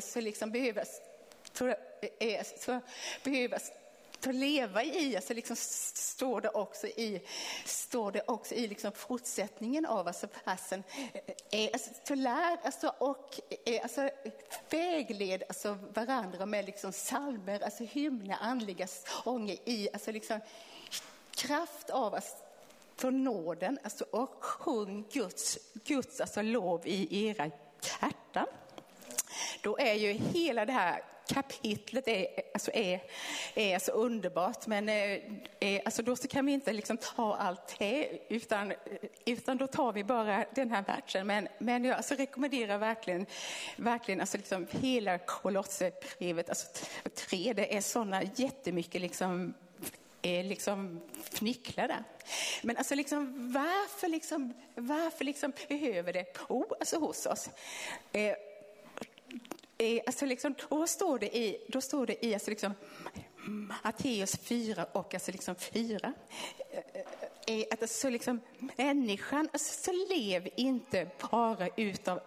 så liksom behövas, är, så eh, eh, behöver att leva i, alltså liksom står det också i, står det också i liksom fortsättningen av alltså passen, eh, Alltså, alltså, lär alltså, och alltså, vägled alltså, varandra med liksom salmer, alltså hymner, andliga sånger i, alltså liksom kraft av alltså, för nåden alltså, och sjung Guds, Guds alltså, lov i era hjärtan. Då är ju hela det här kapitlet är, alltså är, är så underbart, men eh, är, alltså då så kan vi inte liksom ta allt det, utan, utan då tar vi bara den här versen. Men, men jag alltså rekommenderar verkligen, verkligen alltså liksom hela Kolosserbrevet, alltså tre, det är sådana jättemycket liksom är liksom fnicklar där. Men alltså liksom, varför, liksom, varför liksom behöver det oh, alltså hos oss? Eh, alltså liksom, och då står det i, då står det i alltså liksom, Matteus 4 och alltså liksom 4. Eh, är att alltså liksom, människan alltså, så lev inte bara utav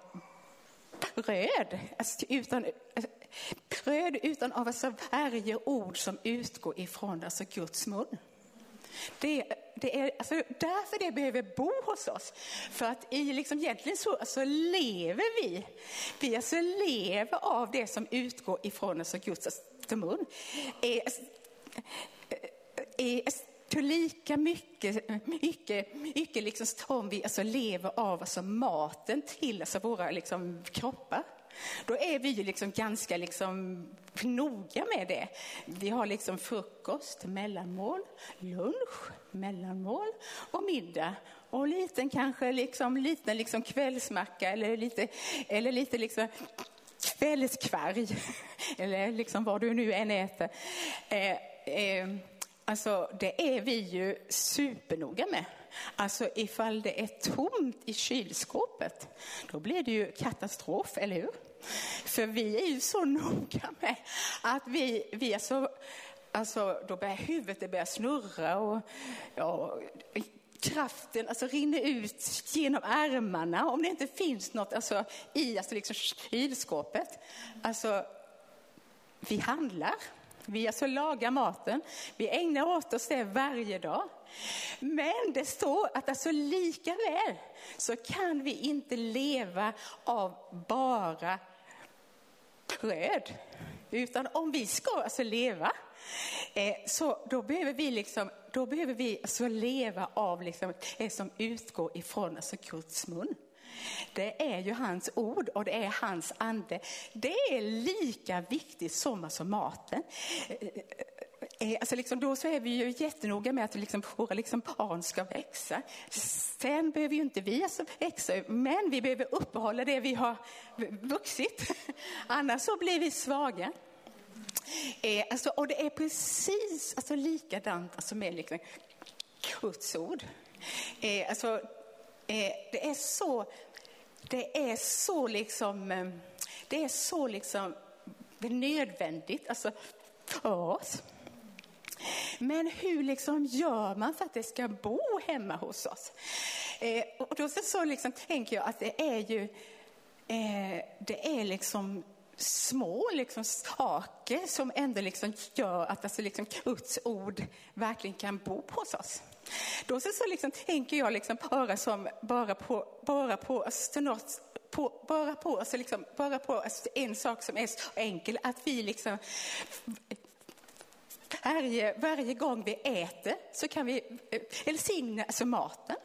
bröd, alltså, utan alltså, bröd utan av alltså varje ord som utgår ifrån alltså Guds mun. Det, det är alltså därför det behöver bo hos oss. För att i liksom egentligen så så lever vi. Vi alltså lever av det som utgår ifrån oss och Guds mun. Är, är, är lika mycket, mycket, mycket liksom som vi alltså lever av alltså maten till alltså våra liksom kroppar. Då är vi ju liksom ganska liksom noga med det. Vi har liksom frukost, mellanmål, lunch, mellanmål och middag. Och liten kanske liksom, liten liksom kvällsmacka eller lite, eller lite liksom kvällskvarg. Eller liksom vad du nu än äter. Eh, eh, alltså det är vi ju supernoga med. Alltså ifall det är tomt i kylskåpet, då blir det ju katastrof, eller hur? För vi är ju så noga med att vi, vi är så, alltså då börjar huvudet börjar snurra och ja, kraften alltså, rinner ut genom ärmarna om det inte finns något alltså, i alltså, liksom, kylskåpet. Alltså, vi handlar. Vi alltså lagar maten, vi ägnar åt oss det varje dag. Men det står att alltså lika väl så kan vi inte leva av bara bröd. Utan om vi ska alltså leva, eh, så då behöver vi, liksom, då behöver vi alltså leva av liksom det som utgår ifrån alltså Guds mun. Det är ju hans ord och det är hans ande. Det är lika viktigt som alltså maten. Eh, eh, Alltså liksom då så är vi ju jättenoga med att liksom våra liksom barn ska växa. Sen behöver ju inte vi alltså växa, men vi behöver uppehålla det vi har vuxit. Annars så blir vi svaga. Eh, alltså, och det är precis alltså, likadant alltså, med liksom, Guds ord. Eh, alltså, eh, det är så det är så liksom, eh, det är så liksom nödvändigt alltså, för oss. Men hur liksom gör man för att det ska bo hemma hos oss? Eh, och då så så liksom tänker jag att det är ju, eh, det är liksom små liksom saker som ändå liksom gör att alltså liksom Guds ord verkligen kan bo hos oss. Då så, så liksom tänker jag liksom bara, som, bara på, bara på, alltså något, på, bara på, alltså liksom, bara på alltså en sak som är så enkel, att vi liksom varje, varje gång vi äter så kan vi eh, välsigna alltså maten.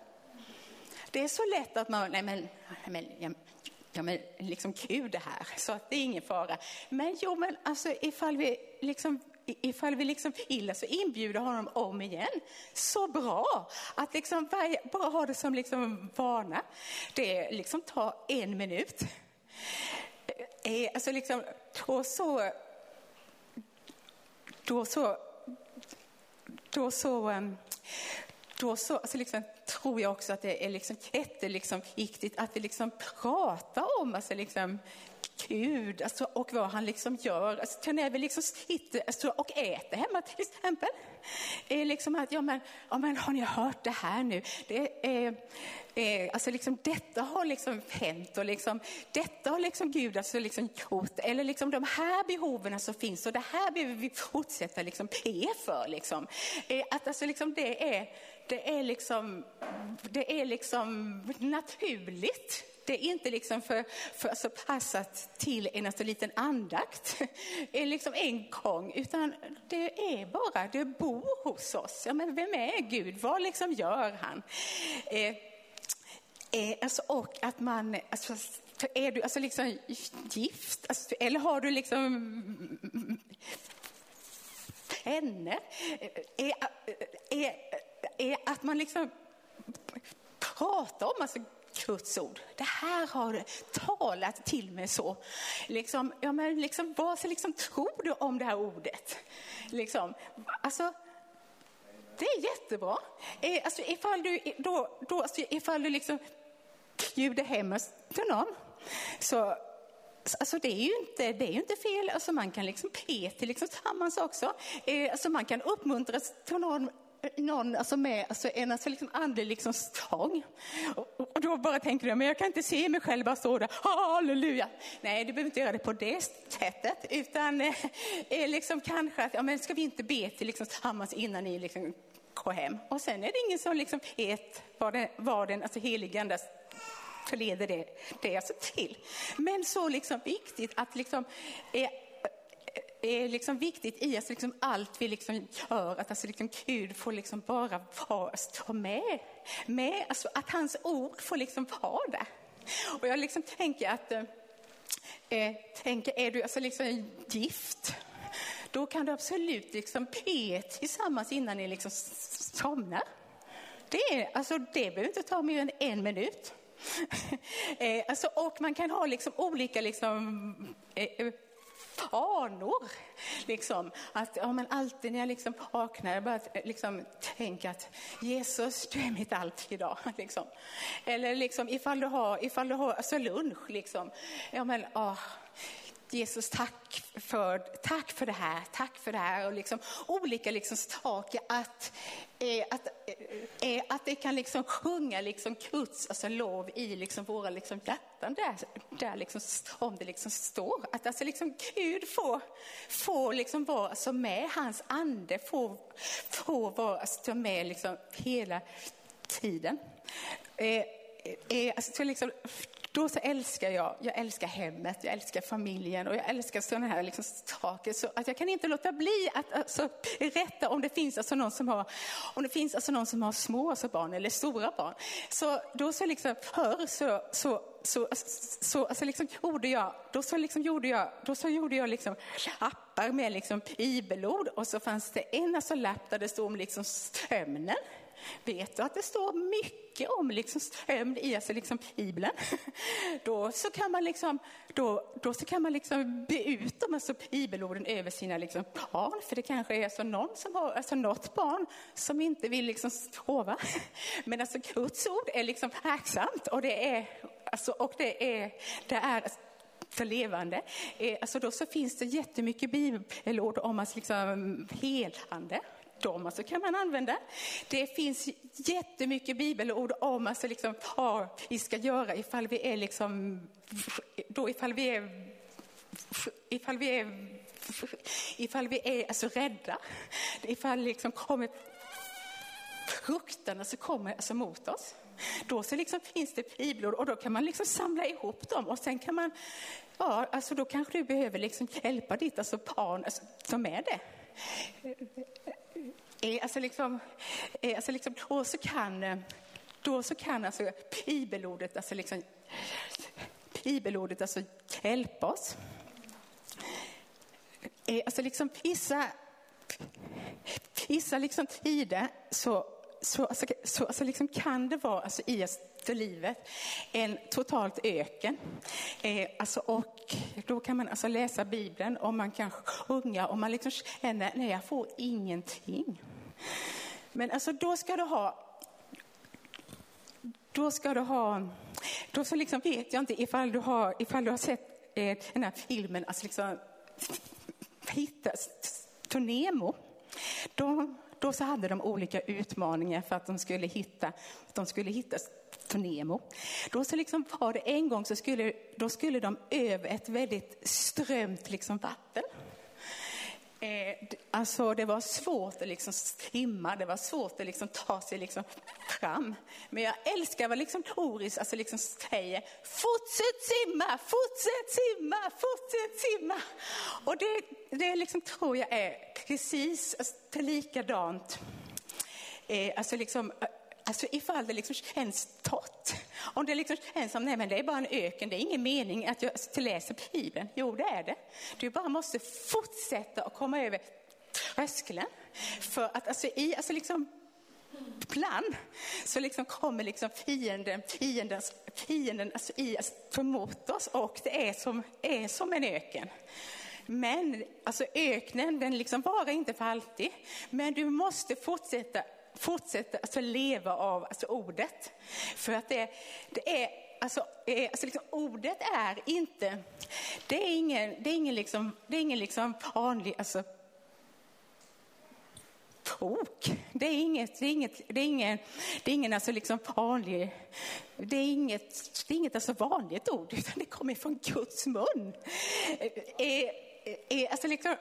Det är så lätt att man, nej men, nej men ja men liksom kul det här, så att det är ingen fara. Men jo, men alltså ifall vi liksom ifall vi liksom vill så inbjuder honom om igen. Så bra att liksom varje, bara ha det som liksom vana. Det liksom tar en minut. Eh, alltså liksom, och så, då så, då så, ehm, då så alltså liksom, tror jag också att det är liksom jätteviktigt liksom, att vi liksom pratar om alltså liksom, Gud alltså, och vad han liksom gör. Alltså, när vi liksom sitter alltså, och äter hemma till exempel. Är liksom att, ja men, ja men har ni hört det här nu? Det eh, eh, alltså liksom, detta har liksom hänt och liksom, detta har liksom Gud alltså liksom gjort. Eller liksom de här behoven som finns och det här behöver vi fortsätta liksom be för. Liksom. Eh, att alltså liksom det är, det är liksom, det är liksom naturligt. Det är inte liksom för, för så passat till en alltså liten andakt liksom en gång, utan det är bara, det bor hos oss. Ja, men vem är Gud? Vad liksom gör han? Eh, eh, alltså, och att man, alltså, är du alltså liksom gift? Alltså, eller har du liksom henne? Är, är, är att man liksom pratar om alltså, Guds ord. Det här har talat till mig så. Liksom, ja, men liksom, vad så liksom, tror du om det här ordet? Liksom, alltså, det är jättebra. Eh, alltså, ifall du, då, då, alltså, ifall du liksom bjuder hem till någon, så Alltså det är ju inte, det är ju inte fel. Alltså man kan liksom be till liksom tillsammans också. Eh, alltså man kan uppmuntras till någon Eh, någon alltså med alltså en alltså liksom andlig liksom stång. Och, och, då bara tänker jag, men jag kan inte se mig själv bara stå där, halleluja. Nej, du behöver inte göra det på det sättet, utan eh, eh liksom kanske att, ja men ska vi inte be till liksom tillsammans innan ni liksom går hem? Och sen är det ingen som liksom vet vad den, vad den alltså helige ande förleder det, det alltså till. Men så liksom viktigt att liksom eh, det är liksom viktigt i alltså liksom allt vi liksom gör, att alltså liksom Gud får liksom bara vara, stå med. med alltså att hans ord får liksom vara där. Och jag liksom tänker att, eh, eh tänker, är du alltså liksom gift, då kan du absolut liksom be tillsammans innan ni liksom somnar. Det, är, alltså, det behöver inte ta mer än en minut. eh, alltså, och man kan ha liksom olika liksom, eh, eh fanor. Liksom, att ja, men alltid när jag liksom vaknar, jag börjar eh, liksom tänka att Jesus, du är mitt allt idag. Liksom. Eller liksom, ifall du har, ifall du har alltså lunch, liksom, ja, men, åh, Jesus, tack för, tack för det här, tack för det här. Och liksom, olika liksom saker att, eh, att, eh, eh, att det kan liksom sjunga liksom Guds alltså lov i liksom våra liksom hjärtan där, där liksom, om det liksom står. Att alltså liksom Gud får, får liksom vara alltså med, hans ande får, får vara alltså med liksom hela tiden. Eh, eh, alltså liksom, då så älskar jag, jag älskar hemmet, jag älskar familjen och jag älskar sådana här liksom saker. Så att jag kan inte låta bli att alltså, rätta om det finns alltså någon som har, om det finns alltså någon som har små alltså barn eller stora barn. Så då så liksom, förr så, så så, så alltså liksom gjorde jag, då så liksom gjorde jag, då så gjorde jag liksom appar med liksom bibelord och så fanns det en alltså lapp där det stod om liksom sömnen. Vet du att det står mycket om liksom sömn i alltså liksom Bibeln? Då så kan man liksom, då, då så kan man liksom be ut de alltså bibelorden över sina liksom barn, för det kanske är alltså, någon som har alltså något barn som inte vill liksom sova. Men alltså Guds ord är liksom verksamt och det är, alltså, och det är, det är för levande. Eh, alltså då så finns det jättemycket bibelord om alltså liksom helande dem alltså kan man använda. Det finns jättemycket bibelord om alltså liksom, vad vi ska göra ifall vi är liksom, då ifall vi är ifall vi är, ifall vi är alltså rädda, ifall liksom kommer fruktan alltså kommer alltså mot oss. Då så liksom finns det bibelord och då kan man liksom samla ihop dem och sen kan man, ja, alltså då kanske du behöver liksom hjälpa ditt alltså barn alltså, som är det. Eh, alltså liksom, eh, alltså liksom, och så kan, eh, då så kan alltså bibelordet, alltså liksom, bibelordet alltså hjälpa oss. Alltså liksom vissa, vissa liksom tider så, så, alltså, så alltså liksom kan det vara alltså i för livet en totalt öken. Eh, alltså, och då kan man alltså läsa Bibeln och man kan sjunga och man liksom känner, nej jag får ingenting. Men alltså då ska du ha då ska du ha, då så liksom vet jag inte ifall du har, ifall du har sett eh, den här filmen, alltså liksom hittas Nemo. Då, då så hade de olika utmaningar för att de skulle hitta, de skulle hitta Nemo. Då så liksom var det en gång så skulle, då skulle de över ett väldigt strömt liksom vatten. Eh, alltså det var svårt att liksom simma, det var svårt att liksom ta sig liksom fram. Men jag älskar vad liksom Doris alltså liksom säger, fortsätt simma, fortsätt simma, fortsätt simma. Och det, det liksom tror jag är precis alltså, likadant. Eh, alltså liksom, eh, Alltså ifall det liksom känns torrt. Om det liksom känns som, nej men det är bara en öken, det är ingen mening att jag läser Bibeln. Jo, det är det. Du bara måste fortsätta att komma över tröskeln. För att alltså i, alltså liksom plan så liksom kommer liksom fienden, fiendens, fienden alltså i alltså, mot oss och det är som, är som en öken. Men alltså öknen den liksom varar inte för alltid. Men du måste fortsätta fortsätter alltså leva av alltså ordet. För att det, det är, alltså, är, alltså liksom, ordet är inte, det är ingen, det är ingen, liksom, det är ingen liksom vanlig alltså, bok. Det är inget, det är inget, det är ingen, det är ingen alltså liksom vanlig, det är inget, det är inget alltså vanligt ord, utan det kommer från Guds mun. Är, är, alltså liksom,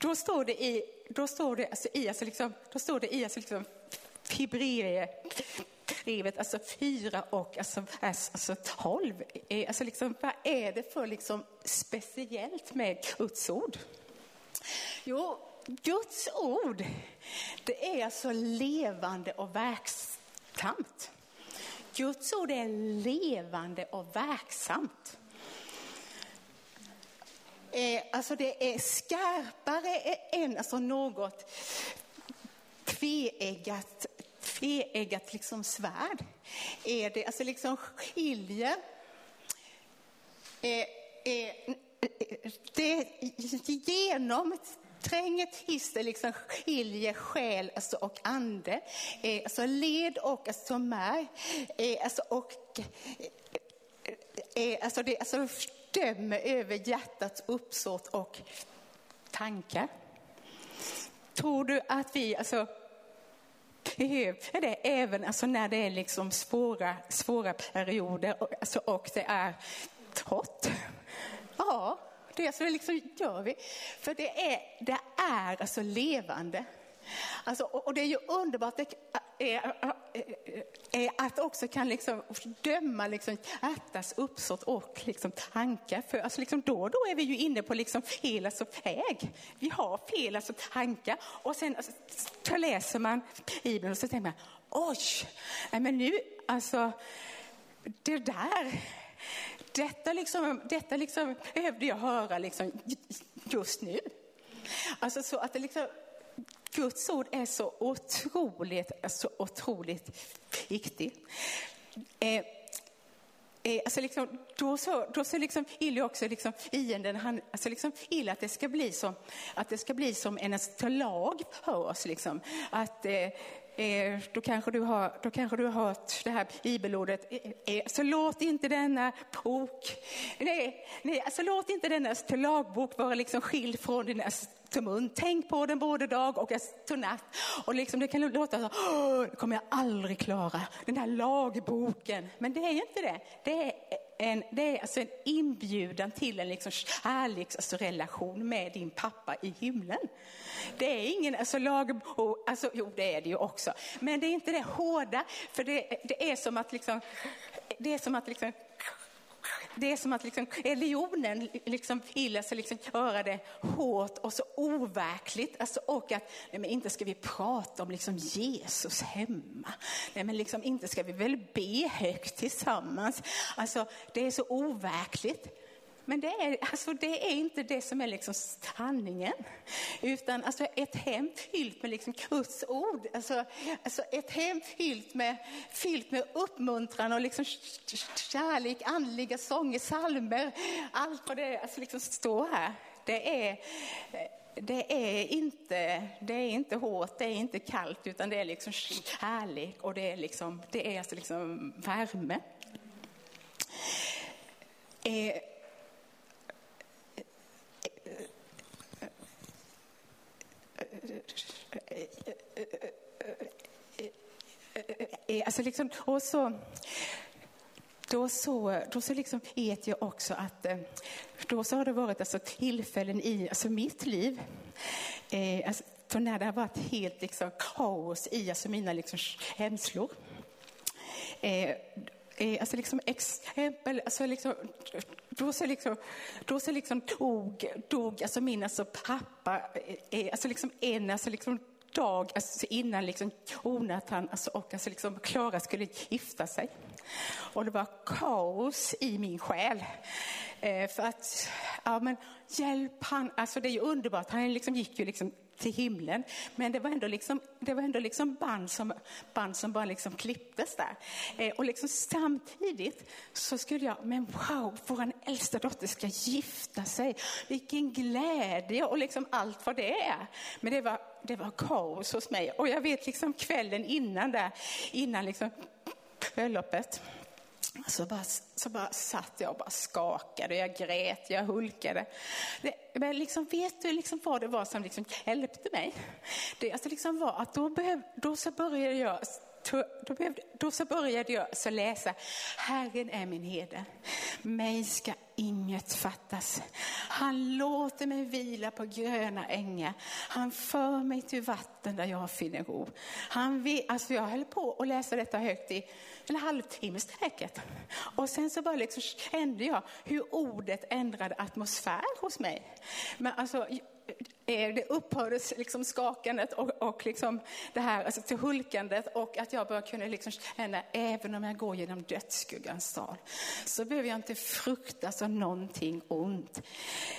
då står det i, då står det alltså i, alltså liksom, då står det i alltså liksom Hebreerbrevet, alltså 4 och alltså vers alltså 12. Alltså liksom, vad är det för liksom speciellt med Guds ord? Jo, Guds ord, det är alltså levande och verksamt. Guds ord är levande och verksamt. Eh, alltså det är skarpare än alltså något tveeggat tveeggat liksom svärd. Är det alltså liksom skiljer eh, eh, det genomtränger till liksom skiljer själ alltså, och ande, eh, alltså led och alltså märg, eh, alltså, och eh, eh, alltså det alltså, dömer över hjärtats uppsåt och tankar. Tror du att vi alltså Typ. behöver det även alltså när det är liksom svåra, svåra perioder och, alltså, och det är torrt. Ja, det, alltså, det liksom gör vi. För det är, det är alltså levande. Alltså, och det är ju underbart det är, är att också kan liksom döma liksom hjärtas uppsåt och liksom tankar. För alltså liksom då och då är vi ju inne på liksom fel alltså väg. Vi har fel alltså tankar och sen alltså, så läser man Bibeln och så tänker man oj, men nu alltså det där detta, liksom, detta liksom behövde jag höra liksom just nu. Alltså så att det liksom, Guds ord är så otroligt, så otroligt viktigt. Eh, eh, alltså liksom, då så, då så liksom vill också liksom fienden, han, alltså liksom vill att det ska bli som, att det ska bli som en lag för oss. Liksom. Att, eh, Eh, då, kanske du har, då kanske du har hört det här bibelordet. Eh, eh, så låt inte denna bok, nej, nej, alltså låt inte denna lagbok vara liksom skild från din mun. Tänk på den både dag och natt. Och liksom det kan låta så, det kommer jag aldrig klara, den där lagboken. Men det är ju inte det. Det är en, det är alltså en inbjudan till en liksom kärleksrelation alltså med din pappa i himlen. Det är ingen alltså, lag, alltså, jo det är det ju också, men det är inte det hårda, för det, det är som att liksom, det är som att liksom det är som att liksom, religionen liksom vill alltså liksom göra det hårt och så overkligt. Alltså, och att nej, men inte ska vi prata om liksom Jesus hemma. Nej, men liksom, inte ska vi väl be högt tillsammans. Alltså, det är så overkligt. Men det är, alltså, det är inte det som är liksom sanningen. Utan alltså, ett hem fyllt med liksom Guds ord. Alltså, alltså ett hem fyllt med, fyllt med uppmuntran och liksom kärlek, andliga sånger, salmer. Allt vad det alltså, liksom står här. Det är, det är, inte, det är inte hårt, det är inte kallt, utan det är liksom kärlek och det är, liksom, det är alltså liksom värme. Eh, Alltså liksom, och så, då så, då så liksom vet jag också att eh, då så har det varit alltså tillfällen i alltså mitt liv eh, alltså, så när det har varit helt liksom kaos i alltså mina liksom känslor. Eh, eh, alltså liksom exempel, alltså liksom, då så liksom, då så liksom dog, dog alltså min alltså pappa, eh, alltså liksom en alltså liksom dag alltså innan liksom Jonathan alltså, och alltså liksom Klara skulle gifta sig. Och det var kaos i min själ. Eh, för att, ja men hjälp han, alltså det är ju underbart, han liksom gick ju liksom till himlen. Men det var ändå liksom, det var ändå liksom band, som, band som bara liksom klipptes där. Eh, och liksom samtidigt så skulle jag, men wow, vår äldsta dotter ska gifta sig. Vilken glädje och liksom allt vad det är. Men det var, det var kaos hos mig. Och jag vet liksom kvällen innan där, innan liksom bröllopet Alltså, så bara, så bara satt jag och bara skakade, jag grät, jag hulkade. Det, men liksom, vet du liksom vad det var som liksom hjälpte mig? Det alltså liksom var att då, behöv, då så började jag då, behövde, då så började jag så läsa, Herren är min herde, mig ska inget fattas. Han låter mig vila på gröna ängar, han för mig till vatten där jag finner ro. Han alltså jag höll på att läsa detta högt i en halvtimme säkert. Och sen så bara liksom kände jag hur ordet ändrade atmosfär hos mig. Men alltså, det upphörde liksom skakandet och, och liksom det här alltså till hulkandet och att jag bara kunde liksom känna, även om jag går genom dödsskuggans dal, så behöver jag inte frukta alltså någonting ont.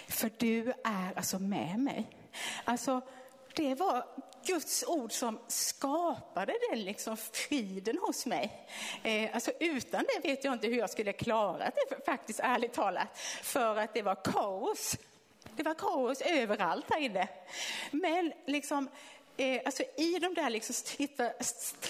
För du är alltså med mig. Alltså, det var Guds ord som skapade den liksom friden hos mig. Eh, alltså utan det vet jag inte hur jag skulle klara det faktiskt, ärligt talat. För att det var kaos. Det var kaos överallt här inne. Men liksom, eh, alltså i de där liksom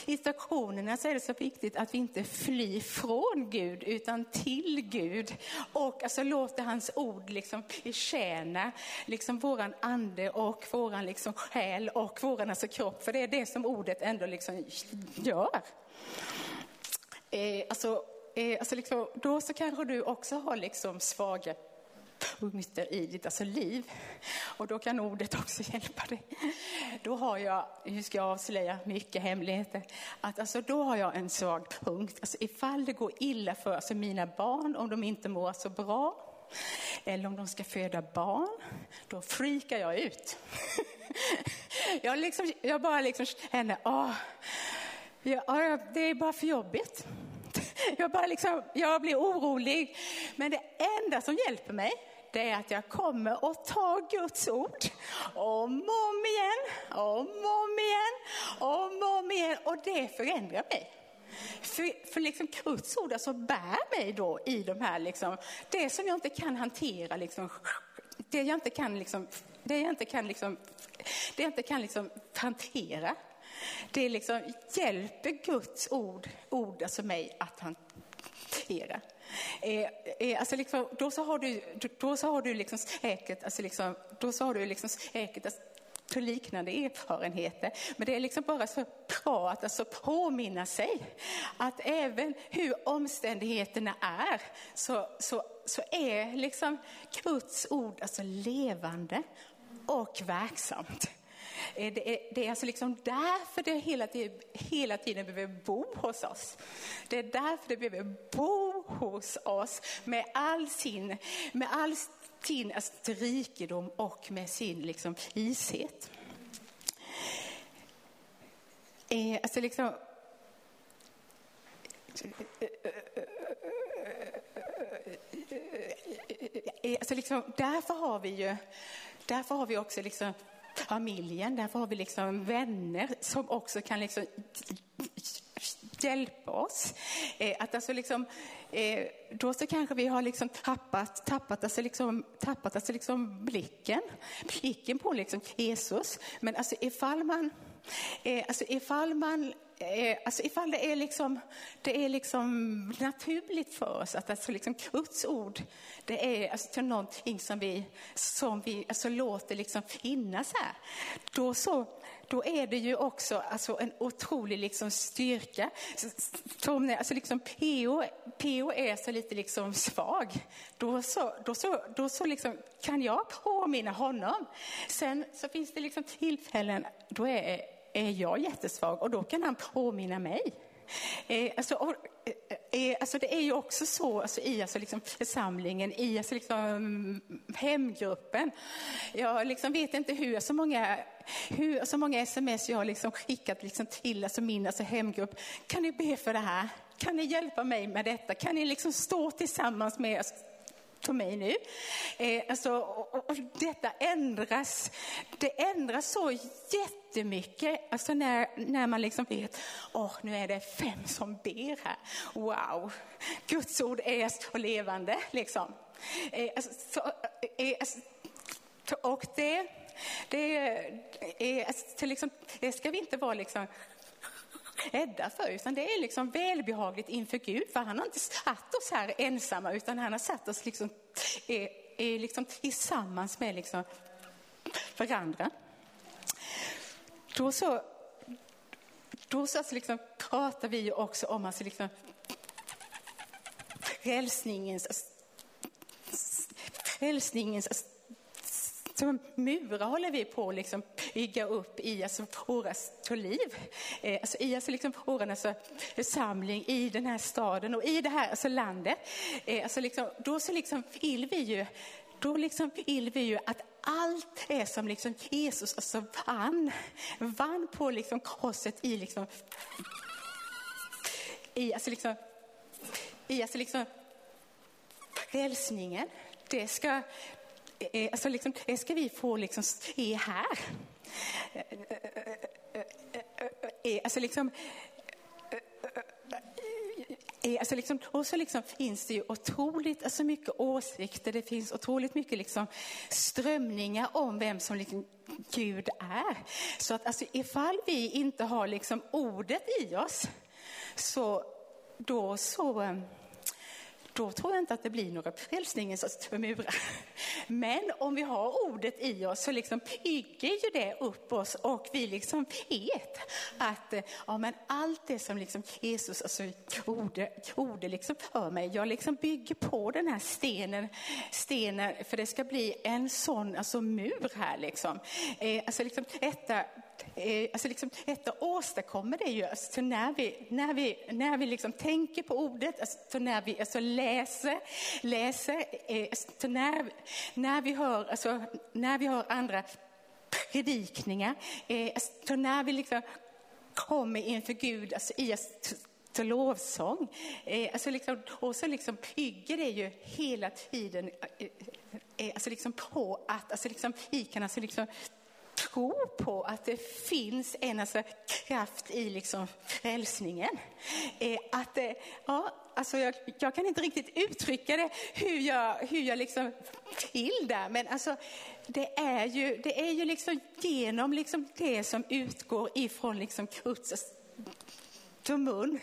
situationerna så är det så viktigt att vi inte flyr från Gud utan till Gud. Och alltså låter hans ord liksom betjäna liksom våran ande och våran liksom själ och våran alltså kropp. För det är det som ordet ändå liksom gör. Eh, alltså, eh, alltså liksom, då så kanske du också har liksom svaga punkter i ditt alltså liv. Och då kan ordet också hjälpa dig. Då har jag, hur ska jag avslöja mycket hemligheter, att alltså då har jag en svag punkt. Alltså ifall det går illa för alltså mina barn, om de inte mår så bra, eller om de ska föda barn, då freakar jag ut. Jag, liksom, jag bara liksom känner, ah, åh, ah, ja, det är bara för jobbigt. Jag, bara liksom, jag blir orolig. Men det enda som hjälper mig, det är att jag kommer att ta Guds ord om och om igen, om och om igen, om och om igen. Och det förändrar mig. För, för liksom Guds ord alltså bär mig då i de här, liksom, det som jag inte kan hantera, liksom, det jag inte kan, liksom, det jag inte kan, liksom, det jag inte kan liksom, hantera. Det liksom hjälper Guds ord, ord alltså mig att hantera. Eh, eh, alltså liksom, då så har du, då så har du liksom säkert, alltså liksom, då så har du liksom säkert alltså, för liknande erfarenheter. Men det är liksom bara så bra att alltså påminna sig att även hur omständigheterna är så, så, så är liksom Guds ord alltså levande och verksamt. Eh, det är, det är alltså liksom därför det hela tiden, hela tiden behöver bo hos oss. Det är därför det behöver bo hos oss med all sin, med all sin alltså, rikedom och med sin liksom, ishet. Eh, alltså liksom, alltså liksom, därför har vi ju, därför har vi också liksom familjen, därför har vi liksom vänner som också kan liksom hjälpa oss. Eh, att alltså liksom, eh, då så kanske vi har liksom tappat, tappat, alltså liksom, tappat alltså liksom blicken, blicken på liksom Jesus. Men alltså ifall man, eh, alltså ifall man eh, alltså ifall det är, liksom, det är liksom naturligt för oss att alltså liksom Guds ord, det är alltså till någonting som vi, som vi alltså låter liksom finnas här, då så då är det ju också alltså en otrolig liksom styrka. Som, Alltså liksom PO, PO är så lite liksom svag. Då så, då så, då så liksom kan jag påminna honom. Sen så finns det liksom tillfällen då är, är jag jättesvag och då kan han påminna mig. Eh, alltså, och, eh, eh, alltså det är ju också så alltså, i alltså, liksom, församlingen, i alltså, liksom, hemgruppen. Jag liksom, vet inte hur så många, hur, så många sms jag har liksom, skickat liksom, till alltså, min alltså, hemgrupp. Kan ni be för det här? Kan ni hjälpa mig med detta? Kan ni liksom stå tillsammans med oss? På mig nu. Eh, alltså, och, och, detta ändras, det ändras så jättemycket alltså när, när man liksom vet, åh oh, nu är det fem som ber här. Wow, Guds ord är så levande liksom. Eh, alltså, så, eh, eh alltså, och det, det, är, alltså, liksom, det ska vi inte vara liksom rädda för, utan det är liksom välbehagligt inför Gud, för han har inte satt oss här ensamma, utan han har satt oss liksom, är, är liksom tillsammans med liksom varandra. Då så, då så alltså liksom pratar vi också om alltså liksom frälsningens, frälsningens som murar håller vi på liksom bygga upp IAS alltså, våras liv. Eh, alltså, IAS alltså, liksom, vår alltså, församling, i den här staden och i det här alltså, landet. Eh, alltså, liksom, då så liksom vill vi ju då liksom vill vi ju att allt det som liksom Jesus alltså vann, vann på liksom korset i liksom, i alltså liksom, i alltså liksom frälsningen, det ska, eh, alltså liksom, det ska vi få liksom se här. Alltså liksom, Alltså liksom, och så liksom finns det ju otroligt alltså mycket åsikter, det finns otroligt mycket liksom strömningar om vem som liksom Gud är. Så att alltså, ifall vi inte har liksom ordet i oss, så då så då tror jag inte att det blir några frälsningens murar. Men om vi har ordet i oss så liksom bygger ju det upp oss och vi liksom vet att ja, men allt det som liksom Jesus alltså, gjorde, gjorde liksom för mig, jag liksom bygger på den här stenen, stenen för det ska bli en sån alltså, mur här. Liksom. Eh, alltså, liksom, detta, Eh, alltså, liksom, detta åstadkommer det ju alltså, när vi, när vi, när vi liksom tänker på ordet, alltså, när vi alltså, läser, läser eh, alltså, så när, när, vi hör, alltså, när vi hör andra predikningar, eh, alltså, så när vi liksom kommer inför Gud alltså, i alltså, lovsång, eh, alltså, liksom, och så liksom bygger det ju hela tiden eh, eh alltså, liksom på att alltså, liksom, vi kan alltså, liksom, tro på att det finns en alltså, kraft i liksom, frälsningen. Eh, att, eh, ja, alltså jag, jag, kan inte riktigt uttrycka det hur jag, hur jag liksom vill där, men alltså det är ju, det är ju liksom genom liksom det som utgår ifrån liksom Guds mun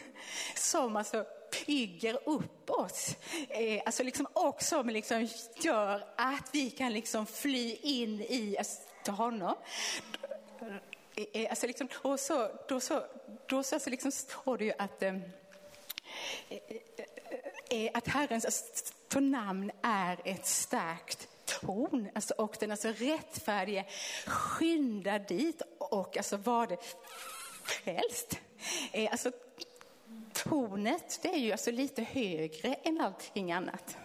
som alltså bygger upp oss. Eh, alltså liksom, och som liksom gör att vi kan liksom fly in i alltså, till honom. Eh, alltså liksom, och så, då så, då så alltså liksom står det ju att eh, eh, eh att Herrens alltså, namn är ett starkt torn. Alltså, och den alltså rättfärdige skyndar dit och alltså var det frälst. Eh, alltså, tornet det är ju alltså lite högre än allting annat.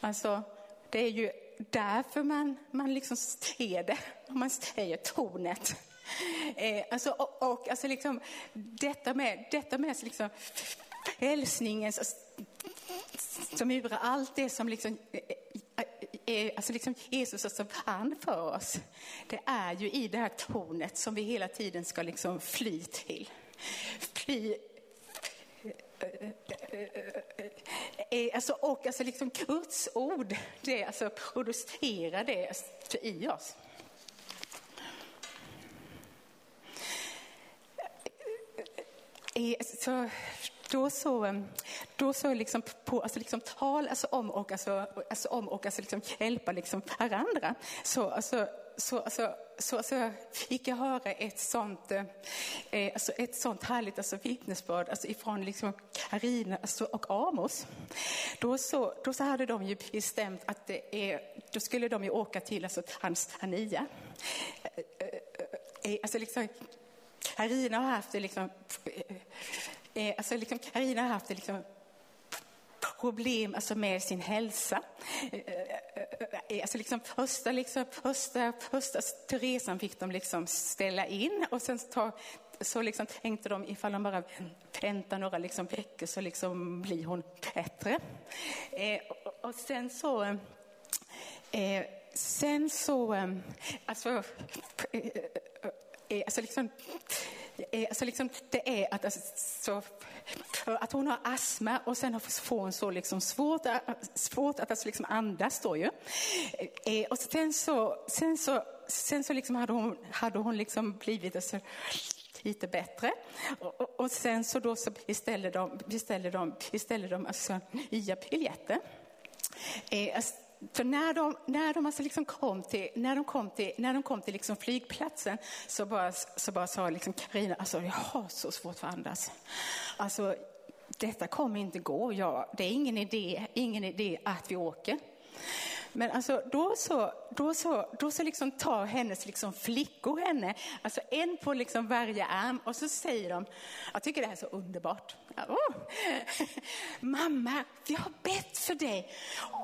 Alltså, det är ju därför man, man liksom ser det, om man säger tornet. Eh, alltså, och, och alltså liksom, detta med, detta med liksom, frälsningens som urar allt det som liksom eh, eh, alltså liksom Jesus alltså vann för oss. Det är ju i det här tornet som vi hela tiden ska liksom fly till. Fly eh, eh, är, alltså, och alltså liksom Guds ord, det alltså producerar det i oss. så, då så, ehm, då så liksom på alltså liksom tal alltså om och, alltså, alltså om och alltså liksom hjälpa liksom varandra. Så, alltså, så, alltså, så alltså, fick jag höra ett sånt, eh, eh, alltså ett sånt härligt alltså, vittnesbörd alltså, ifrån liksom Karina alltså, och Amos. Då så, då så hade de ju bestämt att det är, då skulle de ju åka till alltså, Tanzania. Eh eh, eh, eh, alltså, liksom, Karina har haft det liksom, eh, alltså, liksom, Carina har haft det liksom problem alltså med sin hälsa. Eh, eh, eh, alltså liksom första, liksom, första, första resan fick de liksom ställa in och sen ta, så liksom tänkte de ifall de bara väntar några liksom veckor så liksom blir hon bättre. Eh, och, och, sen så, eh, sen så, alltså, eh, alltså liksom, är, alltså liksom, det är att, alltså, att hon har astma och sen får hon så liksom svårt, svårt att alltså liksom andas då ju. Eh, och sen så, sen så, sen så liksom hade hon, hade hon liksom blivit alltså, lite bättre. Och, och, och, sen så då så beställde de, beställde de, beställde de alltså nya biljetter. Eh, alltså, för när de, när de alltså liksom kom till, när de kom till, när de kom till liksom flygplatsen så bara, så bara sa liksom Carina, alltså jag har så svårt för att andas. Alltså detta kommer inte gå, ja, det är ingen idé, ingen idé att vi åker. Men alltså, då så, då så, då så liksom tar hennes liksom flickor henne, alltså en på liksom varje arm och så säger de, jag tycker det här är så underbart. Oh. Mamma, vi har bett för dig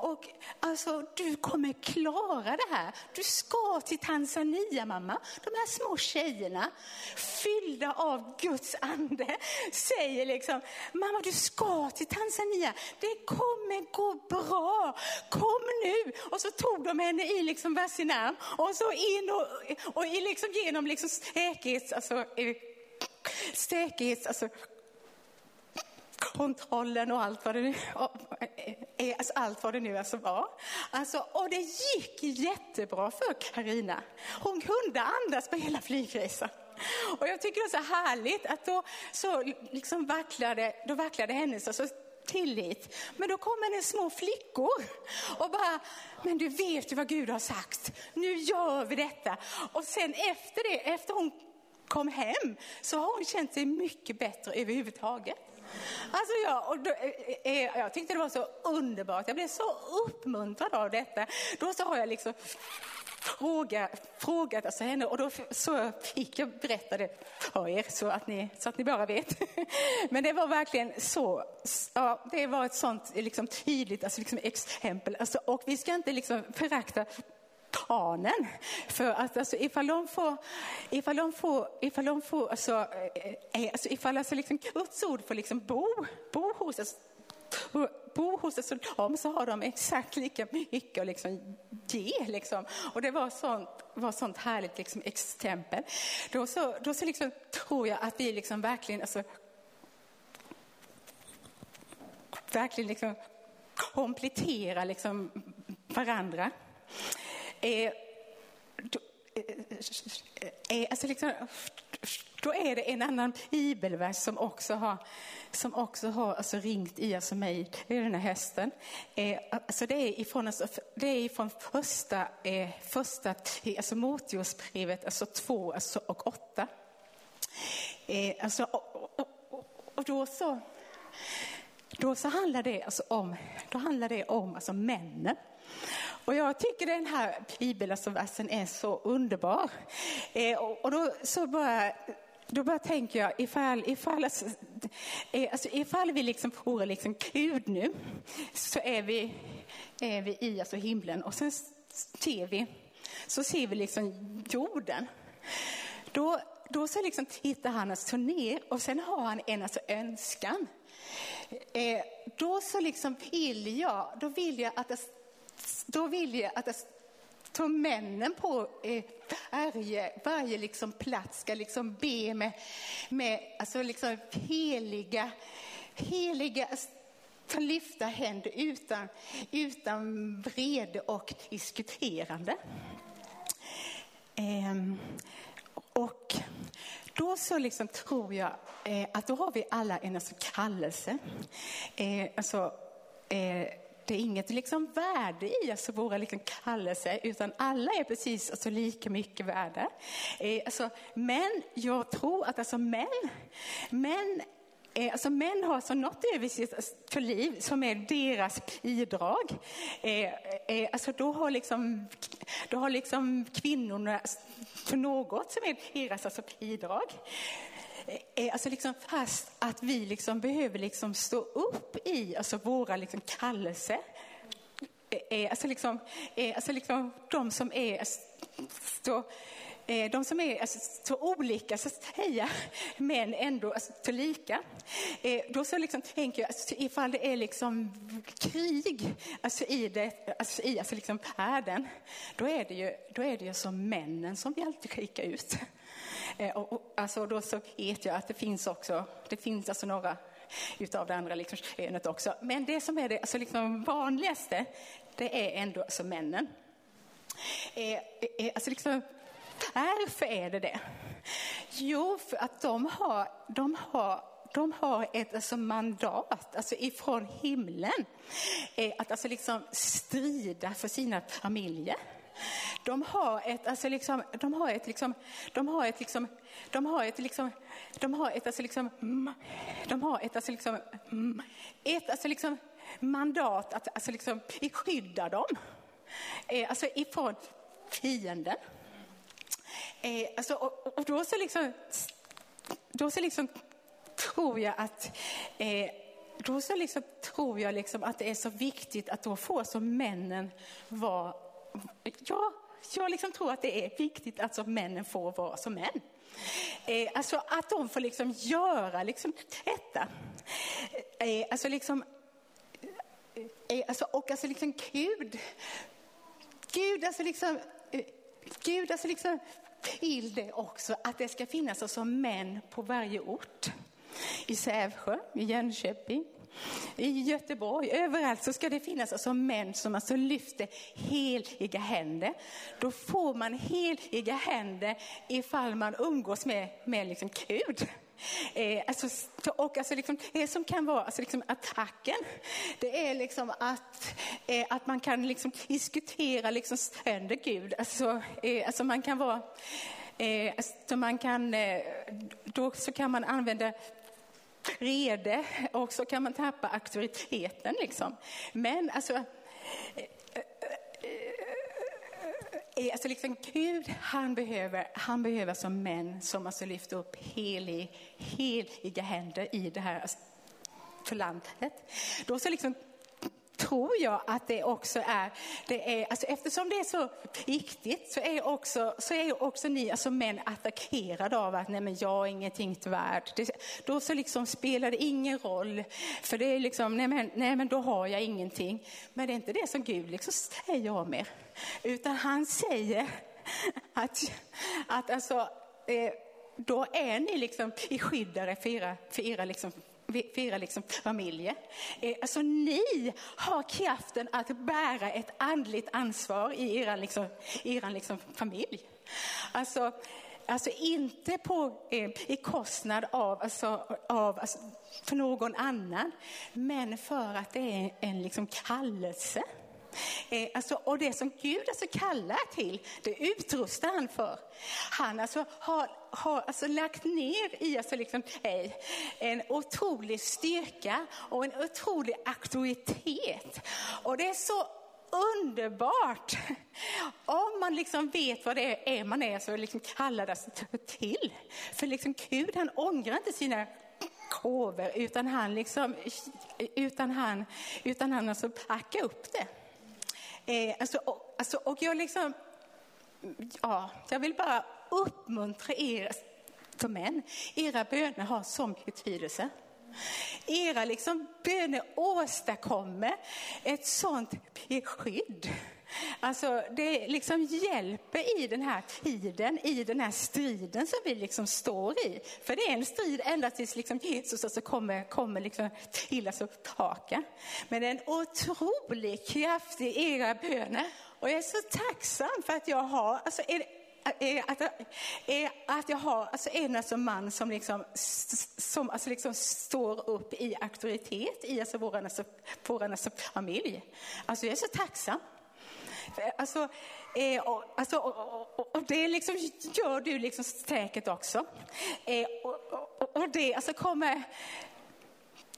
och alltså du kommer klara det här. Du ska till Tanzania mamma. De här små tjejerna fyllda av Guds ande säger liksom, mamma du ska till Tanzania. Det kommer gå bra. Kom nu. Och så tog de henne i liksom varsin arm och så in och, och i liksom genom liksom säkerhets, alltså, eh, säkerhets, alltså, kontrollen och allt vad det nu, eh, eh, alltså allt vad det nu alltså var. Alltså, och det gick jättebra för Karina. Hon kunde andas på hela flygresan. Och jag tycker det är så härligt att då så liksom vacklade, då vacklade hennes alltså tillit. Men då kommer det små flickor och bara, men du vet ju vad Gud har sagt. Nu gör vi detta. Och sen efter det, efter hon kom hem, så har hon känt sig mycket bättre överhuvudtaget. Alltså jag, och då, eh, eh, jag tyckte det var så underbart. Jag blev så uppmuntrad av detta. Då så har jag liksom fråga, frågat alltså henne och då så fick jag berätta det för er så att ni, så att ni bara vet. Men det var verkligen så, ja, det var ett sånt liksom, tydligt alltså, liksom, exempel. Alltså, och vi ska inte liksom, förakta barnen. För att alltså, ifall de får, ifall de får, ifall de får, alltså, eh, eh alltså ifall alltså liksom Guds ord får liksom bo, bo hos oss, och bo hos ett soldat så har de exakt lika mycket att liksom ge. Liksom. Och det var sånt, var sånt härligt liksom, exempel. Då, så, då så liksom, tror jag att vi liksom verkligen alltså, verkligen liksom kompletterar liksom varandra. Eh, då, eh, eh, eh alltså liksom, då är det en annan bibelvers som också har, som också har alltså ringt i alltså mig, den här hösten. Eh, alltså det är ifrån, alltså, det är ifrån första, eh, första alltså Motiosbrevet alltså 2 alltså, och 8. Eh, alltså, och, och, och, då så, då så handlar det alltså om, då handlar det om alltså männen. Och jag tycker den här bibelversen alltså, är så underbar. Eh, och, och då så bara då bara tänker jag ifall, ifall, alltså, alltså, ifall vi liksom får liksom Gud nu så är vi, är vi i alltså himlen och sen ser vi, så ser vi liksom jorden. Då, då så liksom tittar han alltså ner och sen har han en alltså önskan. Eh, då så liksom vill jag, då vill jag att det då vill jag att det männen på eh, varje, varje liksom plats ska liksom be med, med alltså liksom heliga, heliga alltså, lyfta händer utan, utan vrede och diskuterande. Eh, och då så liksom tror jag eh, att då har vi alla en alltså kallelse. Eh, alltså, eh, det är inget liksom värde i alltså våra liksom kallelse, utan alla är precis alltså lika mycket värda. Eh, alltså, men jag tror att alltså män, män Eh, alltså män har alltså något över sitt alltså, liv som är deras bidrag. Eh, eh, alltså då har liksom, då har liksom kvinnorna alltså, för något som är deras alltså bidrag är Alltså liksom fast att vi liksom behöver liksom stå upp i alltså våra liksom kallelser. Eh, alltså liksom, alltså liksom de som är alltså, så, de som är alltså, så olika så att säga, men ändå alltså, så lika. Då så liksom, tänker jag, alltså, ifall det är liksom krig alltså, i, det, alltså, i alltså, liksom, världen, då är, det ju, då är det ju som männen som vi alltid skickar ut. Eh, och, och, alltså, då så vet jag att det finns också, det finns alltså några utav det andra liksom, eh, könet också. Men det som är det alltså, liksom, vanligaste, det är ändå alltså, männen. Eh, eh, alltså liksom, varför är det det? Jo, för att de har, de har de har ett alltså mandat alltså ifrån himlen eh, att alltså liksom strida för sina familjer. De har ett, alltså liksom, de har ett liksom, de har ett liksom, de har ett liksom, de har ett alltså liksom, de har ett alltså liksom, ett alltså liksom mandat att alltså liksom skydda dem. Eh, alltså ifrån fienden. Eh, alltså, och, och, då så liksom, då så liksom tror jag att eh, då så liksom tror jag liksom att det är så viktigt att då få som männen vara, ja, jag liksom tror att det är viktigt att som männen får vara som män. Eh, alltså att de får liksom göra liksom detta. Eh, alltså liksom, eh, eh alltså, och alltså liksom Gud, Gud alltså liksom, eh, Gud alltså liksom till det också att det ska finnas alltså män på varje ort. I Sävsjö, i Jönköping, i Göteborg, överallt så ska det finnas alltså män som alltså lyfter heliga händer. Då får man heliga händer ifall man umgås med, med liksom Gud. Eh, alltså, och alltså liksom, det som kan vara alltså liksom attacken, det är liksom att, eh, att man kan liksom diskutera liksom sönder Gud. Alltså, eh, alltså man kan vara, eh, alltså man kan, eh, då så kan man använda rede och så kan man tappa auktoriteten. Liksom. Men alltså, eh, eh, eh, alltså liksom Gud, han behöver, han behöver som män som alltså lyfter upp helig, heliga händer i det här alltså, för landet. Då så liksom tror jag att det också är, det är alltså eftersom det är så viktigt så är också, så är också ni alltså män attackerade av att nej men jag är ingenting värd. Det, då så liksom spelar det ingen roll, för det är liksom, nej men, nej men då har jag ingenting. Men det är inte det som Gud liksom säger om er, utan han säger att, att alltså, eh, då är ni liksom i skyddare för era, för era liksom för era liksom familjer. Eh, alltså ni har kraften att bära ett andligt ansvar i er liksom, era liksom familj. Alltså, alltså inte på, eh, i kostnad av, alltså, av alltså, för någon annan, men för att det är en liksom kallelse. Eh, alltså, och det som Gud alltså kallar till, det utrustar han för. Han alltså har, har alltså lagt ner i alltså liksom, eh, en otrolig styrka och en otrolig auktoritet. Och det är så underbart. Om man liksom vet vad det är man är så liksom sig till. För liksom Gud han ångrar inte sina kover utan han liksom, utan han, utan han alltså packar upp det. Eh, alltså, och, alltså, och jag liksom, ja, jag vill bara uppmuntra er som män. Era böner har sån betydelse. Era liksom böner åstadkommer ett sånt beskydd. Alltså det liksom hjälper i den här tiden, i den här striden som vi liksom står i. För det är en strid ända tills liksom Jesus alltså kommer, kommer liksom till alltså tillbaka. Men det är en otrolig kraft i era böner. Och jag är så tacksam för att jag har, alltså en är att, är att jag har alltså en alltså man som, liksom, som alltså liksom står upp i auktoritet i alltså vår alltså, vår alltså familj. Alltså jag är så tacksam. Alltså, eh, och, alltså, och, och, och, det liksom gör du liksom säkert också. Eh, och, och, det alltså kommer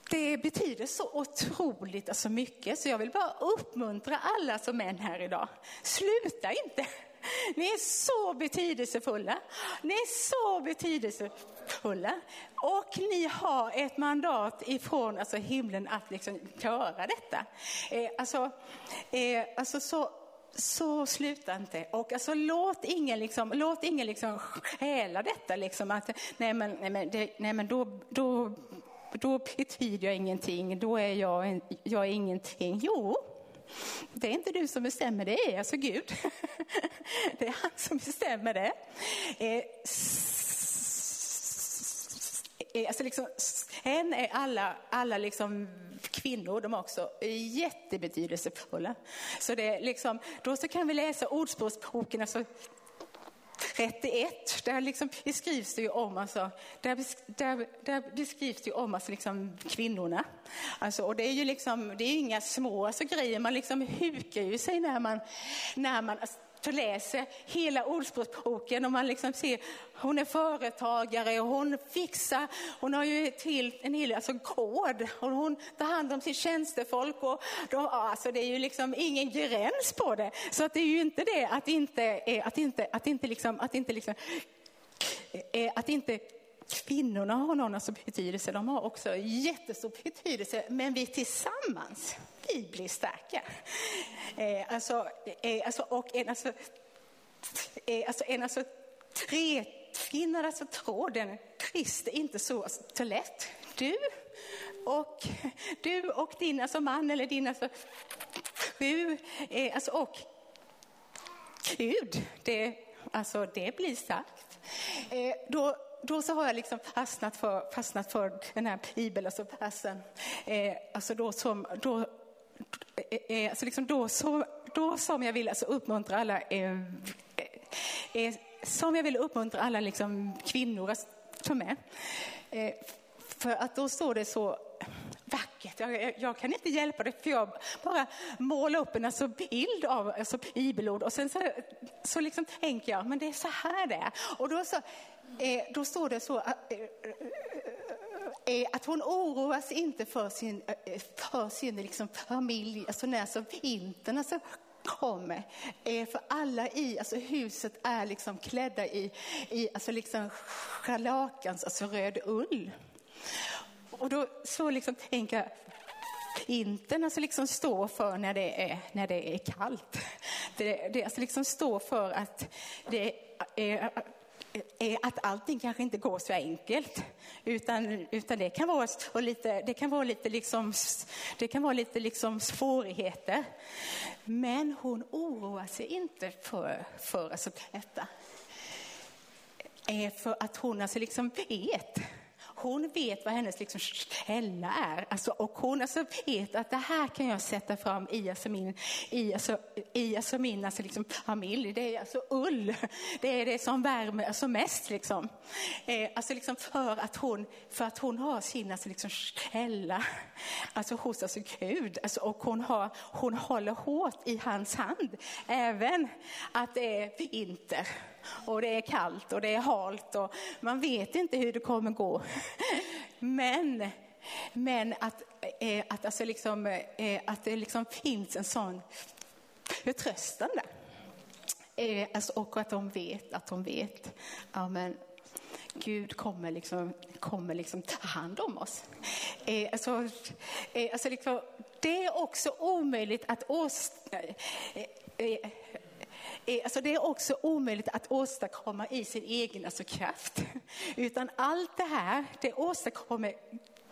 det betyder så otroligt alltså mycket så jag vill bara uppmuntra alla som män här idag. Sluta inte! Ni är så betydelsefulla. Ni är så betydelsefulla. Och ni har ett mandat ifrån alltså, himlen att liksom göra detta. Eh, alltså, eh, alltså så, så sluta inte. Och alltså, låt ingen, liksom, låt ingen liksom stjäla detta. Liksom, att, nej men, nej men, det, nej, men då, då då betyder jag ingenting, då är jag, jag är ingenting. Jo, det är inte du som bestämmer, det är alltså Gud. Det är han som bestämmer det. Eh, eh, alltså liksom, sen är alla, alla liksom kvinnor, de är också jättebetydelsefulla. Så det är liksom, då så kan vi läsa Ordspråksboken, alltså 31, där liksom beskrivs det ju om, alltså, där, där, där beskrivs det om alltså liksom kvinnorna. Alltså, och det är ju liksom, det är inga små alltså, grejer, man liksom hukar ju sig när man, när man alltså, läser hela ordspråksboken och man liksom ser, hon är företagare och hon fixar, hon har ju till en hel alltså kod och hon tar hand om sitt tjänstefolk och de, alltså det är ju liksom ingen gräns på det. Så att det är ju inte det att inte, att inte, att inte liksom, att inte liksom, eh, att inte kvinnorna har någon alltså betydelse, de har också jättestor betydelse, men vi tillsammans, vi blir starka. Eh, alltså, eh, alltså, och en, alltså, eh, alltså, en alltså, tretvinnad alltså, tråden brister inte så, så lätt. Du och, du och din alltså, man eller din alltså, fru eh, alltså, och Gud, det, alltså, det blir starkt. Eh, då, då så har jag liksom fastnat för, fastnat för den här Bibeln, Alltså, versen. eh, alltså då som, då, eh, eh alltså liksom då, så, då som jag vill alltså uppmuntra alla, eh, eh, eh som jag vill uppmuntra alla liksom kvinnor att ta med. Eh, för att då står det så vackert. Jag, jag, kan inte hjälpa det för jag bara målar upp en alltså bild av alltså bibelord och sen så, så liksom tänker jag, men det är så här det är. Och då, så, eh, då står det så att, eh, att hon oroas inte för sin, eh, för sin liksom familj, alltså när så vintern alltså kommer. För alla i alltså huset är liksom klädda i, i alltså liksom schalakans, alltså röd ull. Och då så liksom tänker jag, vintern alltså liksom står för när det är, när det är kallt. Det, det alltså liksom står för att, det är, är att allting kanske inte går så enkelt. Utan, utan det kan vara, och lite, det kan vara lite, liksom, det kan vara lite liksom svårigheter. Men hon oroar sig inte för, för alltså detta. För att hon alltså liksom vet hon vet vad hennes liksom källa är. Alltså, och hon alltså vet att det här kan jag sätta fram i alltså min, i alltså, i alltså min alltså liksom familj. Det är alltså ull. Det är det som värmer alltså mest. Liksom. Eh, alltså liksom för, att hon, för att hon har sin alltså liksom källa alltså hos alltså Gud. Alltså, och hon, har, hon håller hårt i hans hand. Även att det är vinter och det är kallt och det är halt och man vet inte hur det kommer gå. Men, men att, eh, att, alltså liksom, eh, att det liksom finns en sån förtröstan där. Eh, alltså, och att de vet att de vet. Amen. Gud kommer liksom, kommer liksom ta hand om oss. Eh, alltså, eh, alltså liksom, det är också omöjligt att åstadkomma eh, eh är, alltså det är också omöjligt att åstadkomma i sin egen alltså kraft. Utan allt det här, det åstadkommer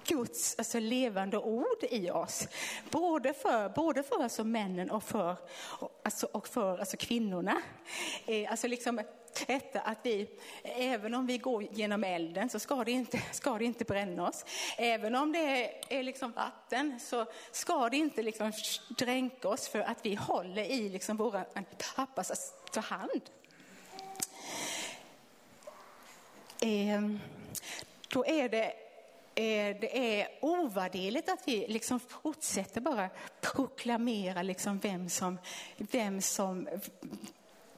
Guds alltså levande ord i oss. Både för, både för alltså männen och för, alltså, och för alltså kvinnorna. Eh, alltså liksom, detta att vi, även om vi går genom elden så ska det inte, ska det inte bränna oss. Även om det är, är liksom vatten så ska det inte liksom dränka oss för att vi håller i liksom våra pappas hand. eh, då är det eh, det är ovärderligt att vi liksom fortsätter bara proklamera liksom vem som, vem som,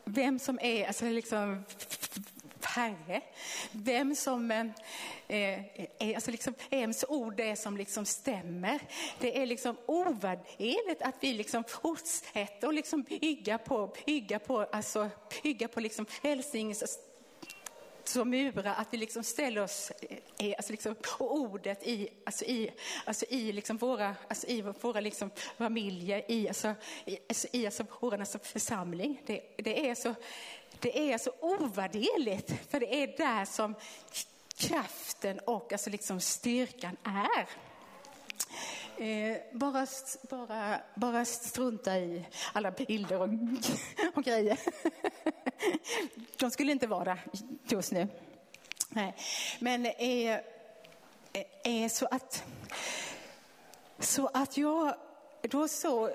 vem som är alltså liksom Herre. Vem som eh, eh är, alltså liksom, ens ord är som liksom stämmer. Det är liksom ovärderligt att vi liksom fortsätter och liksom bygga på, bygga på, alltså, bygga på liksom välsignelse som murar, att vi liksom ställer oss alltså liksom, och ordet i, alltså i, alltså i liksom våra, alltså i våra liksom familjer, i, alltså, i, alltså i alltså vår alltså församling. Det, det, är så, det är så ovärderligt, för det är där som kraften och alltså liksom styrkan är. Eh, bara, bara, bara strunta i alla bilder och, och grejer. De skulle inte vara där just nu. Nej. Men eh, eh, eh så att så att jag då så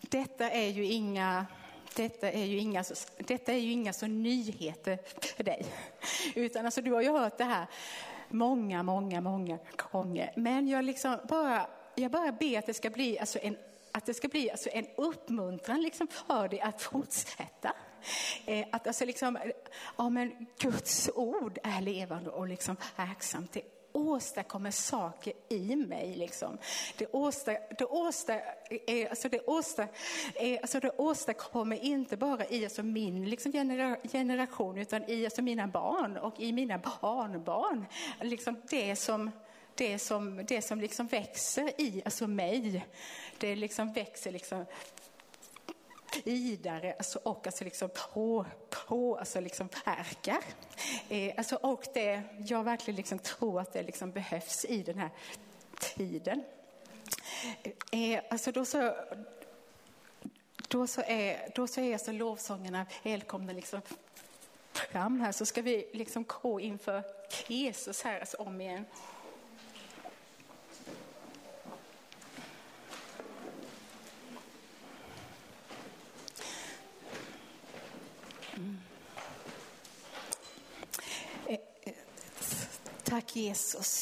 detta är ju inga detta är ju inga, detta är ju inga så nyheter för dig. Utan alltså, du har ju hört det här många, många, många gånger. Men jag, liksom bara, jag bara ber att det ska bli alltså en att det ska bli alltså en uppmuntran liksom för dig att fortsätta. Eh, att alltså liksom, ja men Guds ord är levande och liksom verksamt. Det åstadkommer saker i mig. Liksom. Det, åsta, det, åstad, alltså det, åstad, alltså det åstadkommer inte bara i alltså min liksom genera, generation utan i alltså mina barn och i mina barnbarn. Liksom det som, det som, det som liksom växer i alltså mig, det liksom växer liksom vidare alltså, och alltså liksom på, på alltså liksom verkar. Eh, alltså, och det, jag verkligen liksom tror att det liksom behövs i den här tiden. Eh, eh alltså då så, då så är, då så är alltså lovsångerna välkomna liksom fram här så ska vi liksom gå inför Jesus här alltså om igen. Tack Jesus.